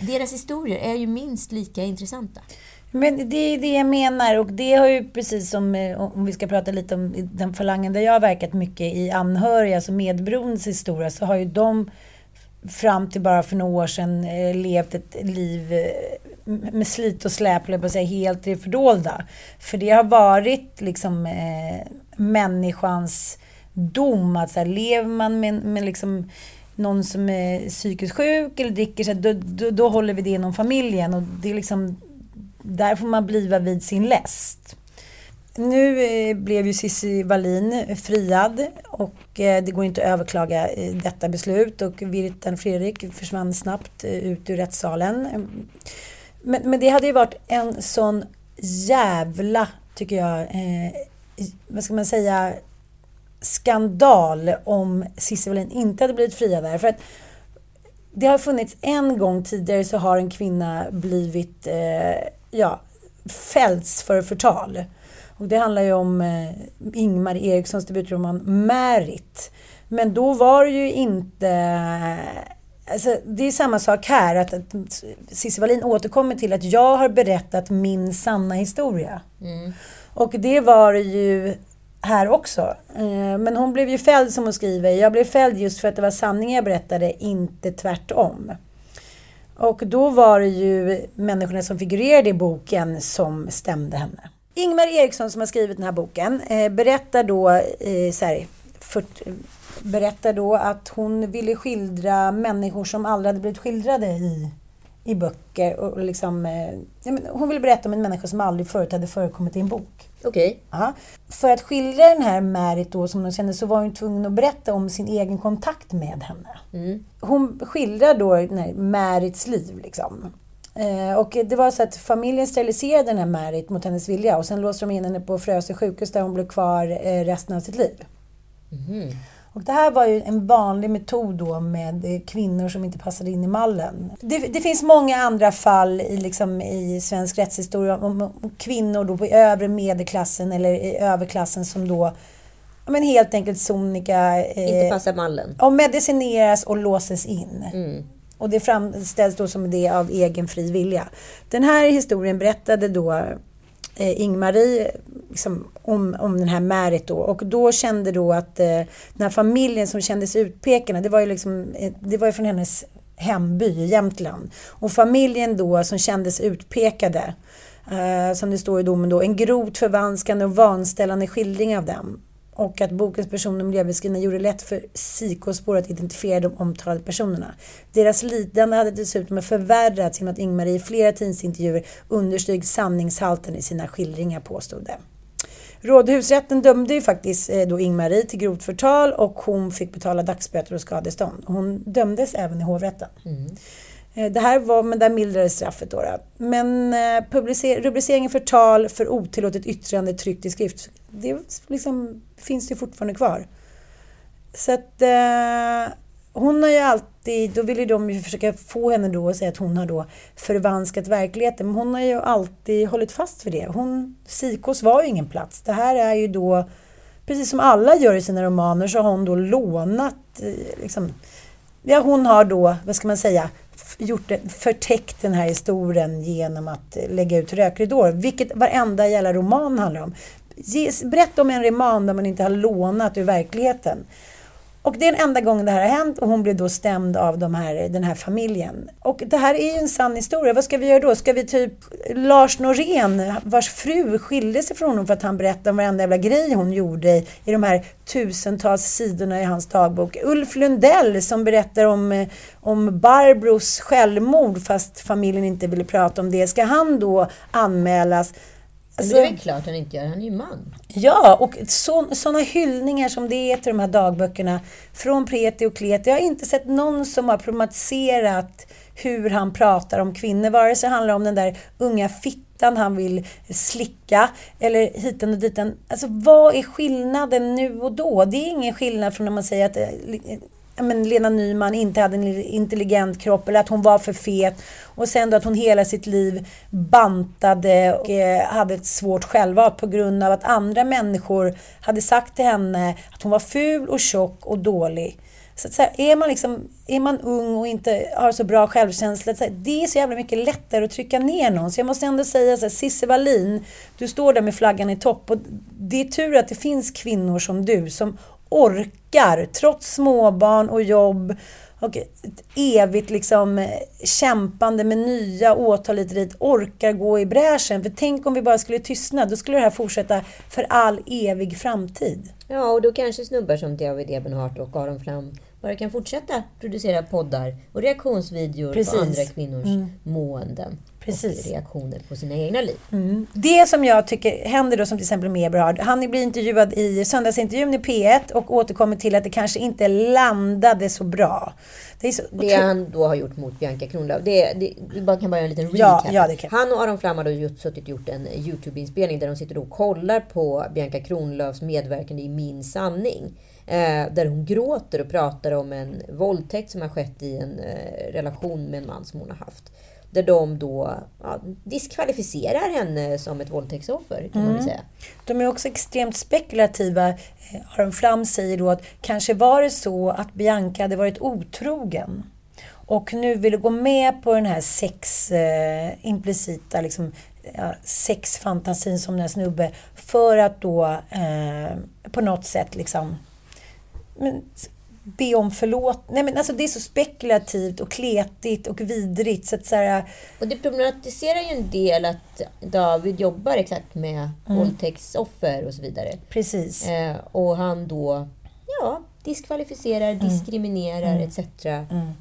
Deras historier är ju minst lika intressanta. Men det är det jag menar och det har ju precis som, eh, om vi ska prata lite om den falangen där jag har verkat mycket i anhöriga, alltså medberoendes historia, så har ju de fram till bara för några år sedan eh, levt ett liv eh, med slit och släp, höll jag på att säga, helt i det fördolda. För det har varit liksom eh, människans dom, att så här, lever man med, med liksom någon som är psykiskt sjuk eller dricker, så här, då, då, då håller vi det inom familjen. Och det är liksom, där får man bliva vid sin läst. Nu eh, blev ju Cissi Wallin friad och eh, det går inte att överklaga eh, detta beslut och Virtan Fredrik försvann snabbt ut ur rättssalen. Men, men det hade ju varit en sån jävla, tycker jag, eh, vad ska man säga, skandal om Cissi Wallin inte hade blivit friad där. För att det har funnits en gång tidigare så har en kvinna blivit eh, ja, fällts för förtal. Och det handlar ju om eh, Ingmar Erikssons debutroman Märit. Men då var det ju inte... Alltså, det är samma sak här, att, att Cissi Wallin återkommer till att jag har berättat min sanna historia. Och det var ju här också. Eh, Men hon blev ju fälld som hon skriver. Jag blev fälld just för att det var sanningen jag berättade, inte tvärtom. Och då var det ju människorna som figurerade i boken som stämde henne. Ingmar Eriksson som har skrivit den här boken eh, berättar då, eh, så här, för, berättar då att hon ville skildra människor som aldrig hade blivit skildrade i, i böcker. Och liksom, eh, hon ville berätta om en människa som aldrig förut hade förekommit i en bok. Okej. Ja. För att skildra den här Märit då som de kände så var hon tvungen att berätta om sin egen kontakt med henne. Hon skildrar då här Märits liv. Liksom. Eh, och det var så att familjen steriliserade den här Märit mot hennes vilja och sen låste de in henne på Frösö sjukhus där hon blev kvar eh, resten av sitt liv. Och det här var ju en vanlig metod då med kvinnor som inte passade in i mallen. Det, det finns många andra fall i, liksom, i svensk rättshistoria om, om kvinnor då på övre medelklassen eller i överklassen som då men helt enkelt sonika eh, Inte passar mallen. och medicineras och låses in. Och det framställs då som det av egen fri vilja. Den här historien berättade då eh, Ingmarie liksom, om, om den här Märit då. Och då kände då att eh, den här familjen som kändes utpekande det var ju liksom, eh, det var ju från hennes hemby i Jämtland. Och familjen då som kändes utpekade, eh, som det står i domen då, en grovt förvanskande och vanställande skildring av dem. Och att bokens personer och miljöbeskrivningar gjorde det lätt för psykospår att identifiera de omtalade personerna. Deras lidande hade dessutom förvärrats genom att Ingmarie i flera tidningsintervjuer understrykt sanningshalten i sina skildringar, påstod det. Rådhusrätten dömde ju faktiskt eh, då Ingmarie till grovt förtal och hon fick betala dagsböter och skadestånd. Hon dömdes även i hovrätten. Mm. Eh, det här var, men där mildrades straffet då. då. Men eh, publicer- rubriceringen förtal för otillåtet yttrande tryckt i skrift, det liksom, finns ju fortfarande kvar. Så att eh, hon har ju alltid, då vill ju de ju försöka få henne då att säga att hon har då förvanskat verkligheten. Men hon har ju alltid hållit fast vid det. Hon, Sikos var ju ingen plats. Det här är ju då, precis som alla gör i sina romaner, så har hon då lånat, eh, liksom, ja hon har då, vad ska man säga, gjort det, förtäckt den här historien genom att eh, lägga ut rökridåer. Vilket varenda jävla roman handlar om. Berätta om en roman där man inte har lånat ur verkligheten. Och det är den enda gången det här har hänt och hon blev då stämd av de här, den här familjen. Och det här är ju en sann historia. Vad ska vi göra då? Ska vi typ Lars Norén, vars fru skilde sig från honom för att han berättade om varenda jävla grej hon gjorde i, i de här tusentals sidorna i hans dagbok. Ulf Lundell som berättar om, om Barbros självmord fast familjen inte ville prata om det. Ska han då anmälas? Men det är väl klart han inte gör. Han är ju man. Ja, och sådana hyllningar som det är till de här dagböckerna från Preti och Kleti. Jag har inte sett någon som har problematiserat hur han pratar om kvinnor. Vare sig det handlar om den där unga fittan han vill slicka eller hiten och ditan. Alltså vad är skillnaden nu och då? Det är ingen skillnad från när man säger att men Lena Nyman inte hade en intelligent kropp eller att hon var för fet. Och sen då att hon hela sitt liv bantade och eh, hade ett svårt självhat på grund av att andra människor hade sagt till henne att hon var ful och tjock och dålig. Så, att så här, är, man liksom, är man ung och inte har så bra självkänsla, så här, det är så jävla mycket lättare att trycka ner någon. Så jag måste ändå säga så här, Cissi Wallin, du står där med flaggan i topp och det är tur att det finns kvinnor som du som orkar, trots småbarn och jobb och ett evigt liksom eh, kämpande med nya åtal hit och dit, orkar gå i bräschen. För tänk om vi bara skulle tystna, då skulle det här fortsätta för all evig framtid. Ja, och då kanske snubbar som David Ebenhart och Aron Flam bara kan fortsätta producera poddar och reaktionsvideor Precis. på andra kvinnors Mm. måenden. Precis. Reaktioner på sina egna liv. Mm. Det som jag tycker händer då, som till exempel med Eberhard, han blir intervjuad i söndagsintervjun i P1 och återkommer till att det kanske inte landade så bra. Det är så Det han då har gjort mot Bianca Kronlöf. Det, det, vi bara kan bara göra en liten Ja, recap. ja, det kan. Han och Aron Flam har då gjort, suttit gjort en YouTube-inspelning där de sitter och kollar på Bianca Kronlöfs medverkande i Min sanning. Eh, där hon gråter och pratar om en våldtäkt som har skett i en eh, relation med en man som hon har haft. Där de då ja, diskvalificerar henne som ett våldtäktsoffer, kan man Mm. säga. De är också extremt spekulativa. Eh, Aron Flam säger då att kanske var det så att Bianca hade varit otrogen och nu ville gå med på den här sex, eh, implicita liksom, sexfantasin som den här snubbe för att då eh, på något sätt liksom men, be om förlåt. Nej men alltså det är så spekulativt och kletigt och vidrigt så att så här, Och det problematiserar ju en del att David jobbar exakt med Mm. våldtäktsoffer och så vidare. Precis. Eh, och han då, ja, diskvalificerar, Mm. diskriminerar etc.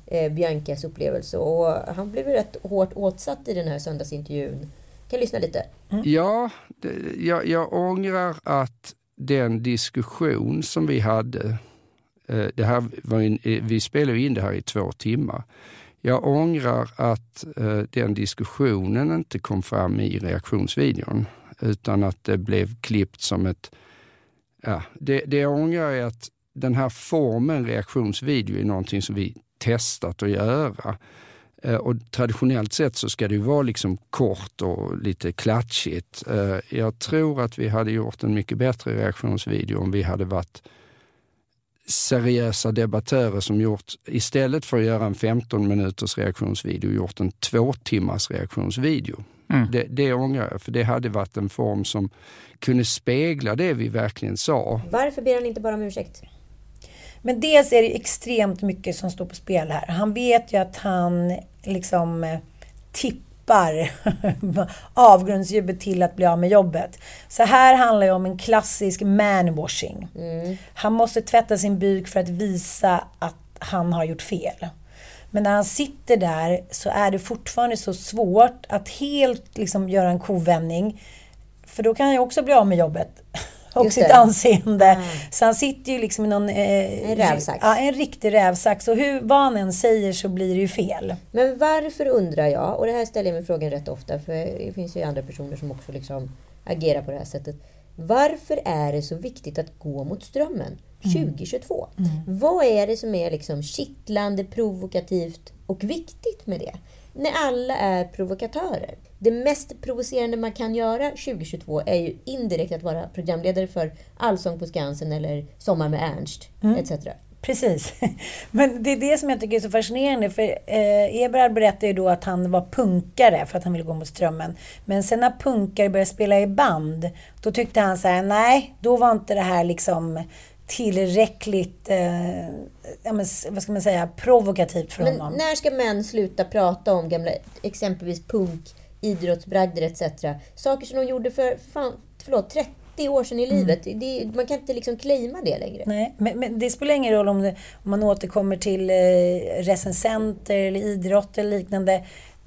Eh, Biancas upplevelse. Och han blev ju rätt hårt åtsatt i den här söndagsintervjun. Kan lyssna lite. Ja, det, jag, jag ångrar att den diskussion som vi hade, Eh, det här var en- eh, vi spelade in det här i två timmar. Jag ångrar att eh, den diskussionen inte kom fram i reaktionsvideon utan att det blev klippt som ett... Ja, det, det jag ångrar är att den här formen reaktionsvideo är någonting som vi testat att göra. Och traditionellt sett så ska det ju vara liksom kort och lite klatschigt. Jag tror att vi hade gjort en mycket bättre reaktionsvideo om vi hade varit seriösa debattörer som gjort, istället för att göra en 15 minuters reaktionsvideo, gjort en två timmars reaktionsvideo. Det, det ångrar jag, för det hade varit en form som kunde spegla det vi verkligen sa. Varför ber han inte bara om ursäkt? Men dels är det extremt mycket som står på spel här. Han vet ju att han liksom eh, tippar avgrundsdjupet till att bli av med jobbet. Så här handlar det om en klassisk manwashing. Han måste tvätta sin byk för att visa att han har gjort fel. Men när han sitter där så är det fortfarande så svårt att helt liksom göra en kovändning. För då kan han ju också bli av med jobbet. Och Just sitt det. anseende. Så han sitter ju liksom i någon... Eh, En rävsax. Ja, en riktig rävsax. Och hur, vad han än säger så blir det ju fel. Men varför undrar jag, och det här ställer jag mig frågan rätt ofta, för det finns ju andra personer som också liksom agerar på det här sättet. Varför är det så viktigt att gå mot strömmen 2022? Vad är det som är liksom kittlande, provokativt och viktigt med det? När alla är provokatörer. Det mest provocerande man kan göra 2022 är ju indirekt att vara programledare för Allsång på Skansen eller Sommar med Ernst etc. Precis. Men det är det som jag tycker är så fascinerande. För eh, Eberhard berättade ju då att han var punkare för att han ville gå mot strömmen. Men sen när punkare började spela i band, då tyckte han så här, nej, då var inte det här liksom tillräckligt, eh, ja, men, vad ska man säga, provokativt för Men honom. när ska män sluta prata om gamla, exempelvis punk, idrottsbragder etc. Saker som de gjorde för, fan, förlåt, 30 år sedan i livet. Det, man kan inte liksom claima det längre. Nej, men, men det spelar ingen roll om, det, om man återkommer till eh, recensenter eller idrott eller liknande.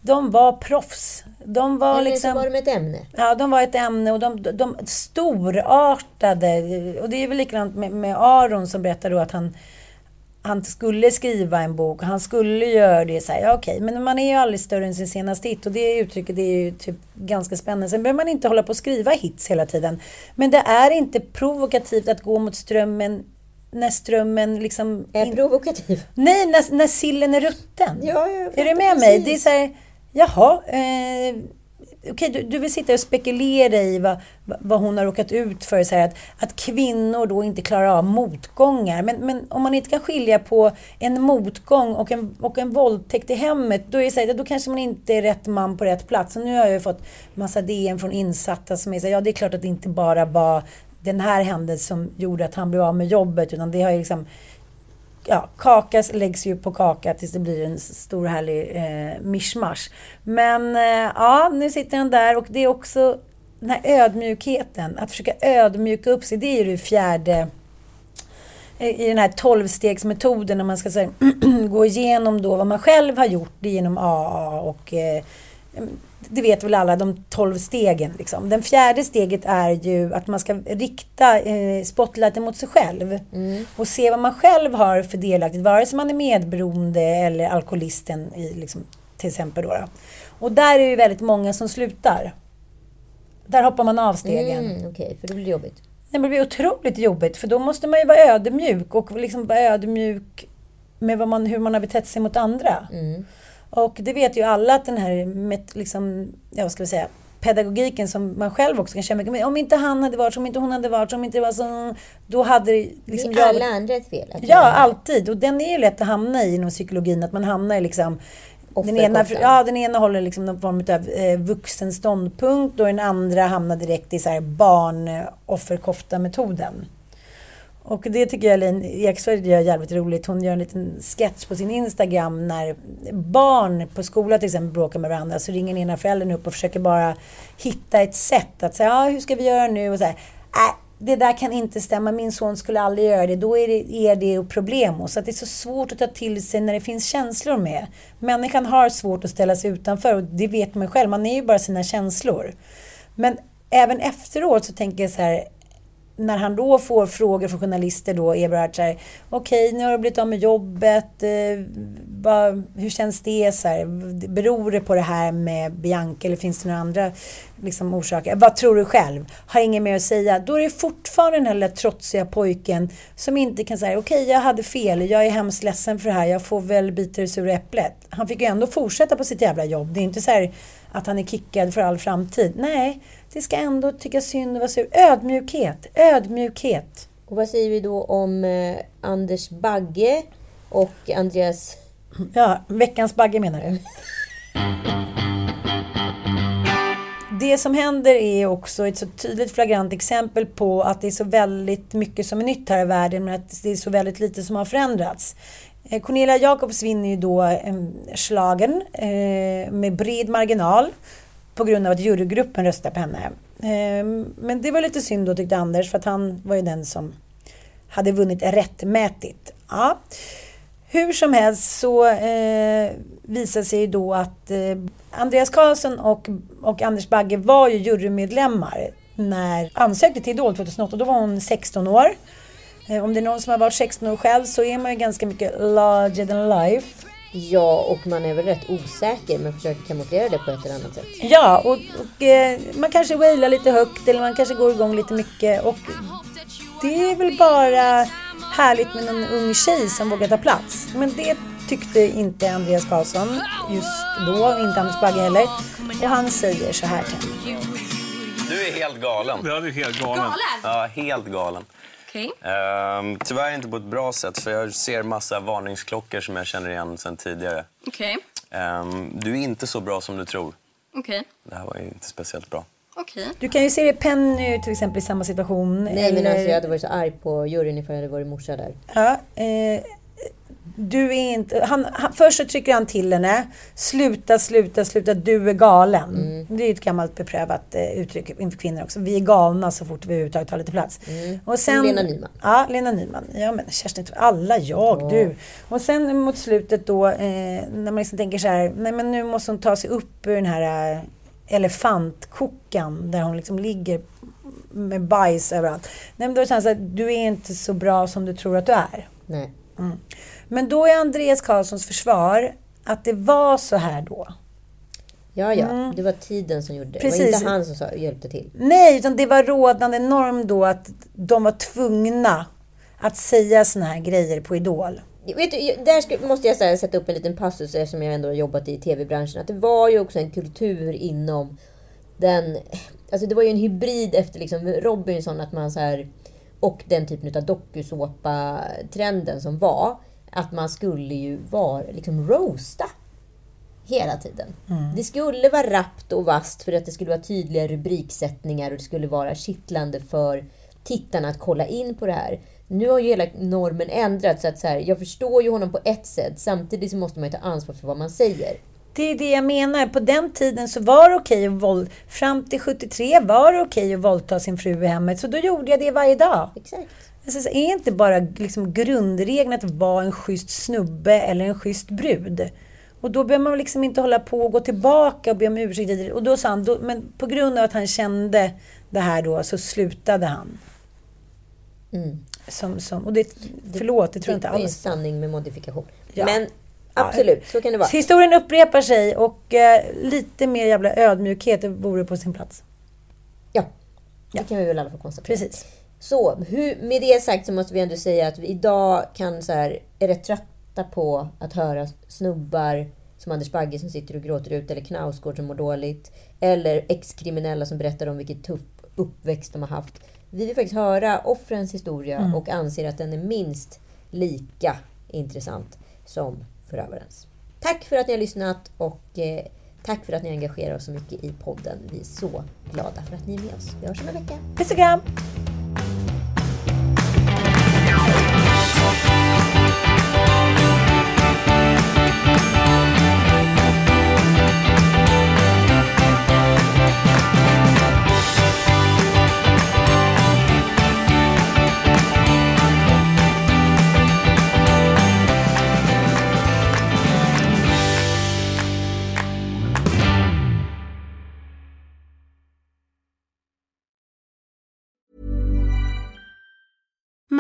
De var proffs. De var Eller liksom... så var de ett ämne. Ja, de var ett ämne och de, de storartade. Och det är väl likadant med, med Aron som berättade då att han, han skulle skriva en bok. Han skulle göra det. Så här, ja, okej, men man är ju aldrig större än sin senaste hit. Och det uttrycket det är ju typ ganska spännande. Sen behöver man inte hålla på och skriva hits hela tiden. Men det är inte provokativt att gå mot strömmen när strömmen liksom... Är provokativ. Nej, när, när sillen är rutten. Ja, jag är du med mig? precis. Det är så här, jaha, eh, okej, du, du vill sitta och spekulera i vad, vad hon har råkat ut för. Så här, att, att kvinnor då inte klarar av motgångar. Men, men om man inte kan skilja på en motgång och en, och en våldtäkt i hemmet, då, är det så här, då kanske man inte är rätt man på rätt plats. Och nu har jag ju fått massa DM från insatta som är så här, ja det är klart att det inte bara var den här händelsen som gjorde att han blev av med jobbet, utan det har ju liksom ja, kaka läggs ju på kaka tills det blir en stor härlig eh, mischmasch. Men eh, ja, nu sitter han där och det är också den här ödmjukheten. Att försöka ödmjuka upp sig, det är ju det fjärde i den här tolvstegsmetoden när man ska här, gå igenom då vad man själv har gjort genom AA och eh, det vet väl alla, de tolv stegen. Liksom. Den fjärde steget är ju att man ska rikta eh, spotlighten mot sig själv och se vad man själv har för delaktigt, vare sig man är medberoende eller alkoholisten i, liksom, till exempel. Då, då. Och där är det ju väldigt många som slutar. Där hoppar man av stegen. Mm, Okej, för det blir jobbigt. Nej, men det blir otroligt jobbet för då måste man ju vara ödmjuk och liksom vara ödmjuk med man, hur man har betett sig mot andra. Och det vet ju alla att den här liksom, ja, vad ska vi säga, pedagogiken som man själv också kan känna mycket med. Om inte han hade varit så, om inte hon hade varit så, om inte det var så, då hade det liksom det är alla andra ett fel. Ja, göra. alltid. Och den är ju lätt att hamna i inom psykologin, att man hamnar i liksom den ena, ja, den ena håller liksom någon form av eh, vuxen ståndpunkt och den andra hamnar direkt i så här barn-offerkofta-metoden. Och det tycker jag Elaine Eksvärd gör jävligt roligt. Hon gör en liten sketch på sin Instagram när barn på skolan till exempel bråkar med varandra. Så ringer den ena föräldern upp och försöker bara hitta ett sätt att säga, ja hur ska vi göra nu? Och så här, äh, det där kan inte stämma, min son skulle aldrig göra det, då är det, är det problem. problem. Så att det är så svårt att ta till sig när det finns känslor med. Människan har svårt att ställa sig utanför och det vet man ju själv, man är ju bara sina känslor. Men även efteråt så tänker jag så här, när han då får frågor från journalister då, Eberhard, så här, okej, nu har du blivit av med jobbet, eh, vad, hur känns det? Så här, beror det på det här med Bianca eller finns det några andra liksom, orsaker? Vad tror du själv? Har inget mer att säga. Då är det fortfarande den här lilla trotsiga pojken som inte kan säga, okej, jag hade fel, jag är hemskt ledsen för det här, jag får väl bita det sura äpplet. Han fick ju ändå fortsätta på sitt jävla jobb. Det är inte så här att han är kickad för all framtid. Nej, det ska ändå tycka synd och vara sur. Ödmjukhet, ödmjukhet. Och vad säger vi då om eh, Anders Bagge och Andreas... Ja, veckans Bagge menar du? Det som händer är också ett så tydligt flagrant exempel på att det är så väldigt mycket som är nytt här i världen men att det är så väldigt lite som har förändrats. Eh, Cornelia Jacobs vinner ju då eh, slagen eh, med bred marginal på grund av att jurygruppen röstade på henne. Eh, men det var lite synd då tyckte Anders för att han var ju den som hade vunnit rättmätigt. Ja. Hur som helst så eh, visade sig då att eh, Andreas Karlsson och, och Anders Bagge var ju jurymedlemmar när ansökte till Idol 2008. och Då var hon 16 år. Eh, om det är någon som har varit 16 år själv så är man ju ganska mycket larger than life. Ja, och man är väl rätt osäker men försöker kamouflera det på ett eller annat sätt. Ja, och, och eh, man kanske wailar lite högt eller man kanske går igång lite mycket. Och det är väl bara härligt med någon ung tjej som vågar ta plats. Men det tyckte inte Andreas Karlsson just då, inte Anders Bagge heller. Och han säger så här till henne. Du är helt galen. Ja, du är helt galen. Galen? Ja, helt galen. Okej. Ehm, tyvärr inte på ett bra sätt, för jag ser massa varningsklockor som jag känner igen sedan tidigare. Okej. Ehm, du är inte så bra som du tror. Okej. Det här var ju inte speciellt bra. Okej. Du kan ju se det Penny till exempel i samma situation. Nej, men eller- alltså jag hade varit så arg på juryn ifall jag hade varit morsa där. Ja, eh, du är inte... Han, han, först så trycker han till henne. Sluta, sluta, sluta. Du är galen. Mm. Det är ju ett gammalt beprövat eh, uttryck inför kvinnor också. Vi är galna så fort vi överhuvudtaget tar lite plats. Och sen, Mm. Lena Nyman. Ja, Lena Nyman. Ja, men Kerstin, alla jag, Ja. du. Och sen mot slutet då, eh, när man liksom tänker så här, nej men nu måste hon ta sig upp ur den här eh, elefantkokan där hon liksom ligger med bajs överallt. Nej, men då är det här, du är inte så bra som du tror att du är. Nej. Mm. Men då är Andreas Karlssons försvar att det var så här då. Ja, ja. Mm. Det var tiden som gjorde det. Det var Precis. inte han som sa, hjälpte till. Nej, utan det var rådande norm då att de var tvungna att säga såna här grejer på Idol. Vet du, där måste jag sätta upp en liten passus eftersom jag ändå har jobbat i tv-branschen. Att det var ju också en kultur inom den... Alltså det var ju en hybrid efter liksom Robinson att man så här, och den typen av dokusåpa-trenden som var. Att man skulle ju vara, liksom roasta hela tiden. Det skulle vara rappt och vast för att det skulle vara tydliga rubriksättningar och det skulle vara kittlande för tittarna att kolla in på det här. Nu har ju hela normen ändrats så att så här, jag förstår ju honom på ett sätt samtidigt så måste man ju ta ansvar för vad man säger. Det är det jag menar. På den tiden så var det okej att våld... Fram till 73 var det okej att våldta sin fru i hemmet. Så då gjorde jag det varje dag. Exakt. Alltså, så är inte bara liksom grundregeln att vara en schysst snubbe eller en schysst brud. Och då behöver man liksom inte hålla på och gå tillbaka och be om ursäkt. Och då sa han, då, men på grund av att han kände det här då så slutade han. Mm. Som, som, och det, förlåt, det tror jag inte Det är alls. sanning med modifikation. Ja. Men absolut, så kan det vara. Historien upprepar sig och eh, lite mer jävla ödmjukhet vore på sin plats. Ja, det kan vi väl alla få konstatera. Precis. Så, hur, med det sagt så måste vi ändå säga att vi idag kan så här, är rätt trötta på att höra snubbar som Anders Bagge som sitter och gråter ut, eller Knausgård som mår dåligt, eller ex-kriminella som berättar om vilket tuff uppväxt de har haft. Vi vill faktiskt höra offrens historia Mm. och anser att den är minst lika intressant som förövarens. Tack för att ni har lyssnat och eh, tack för att ni engagerar oss så mycket i podden. Vi är så glada för att ni är med oss. Vi hörs om en vecka. Puss och kram!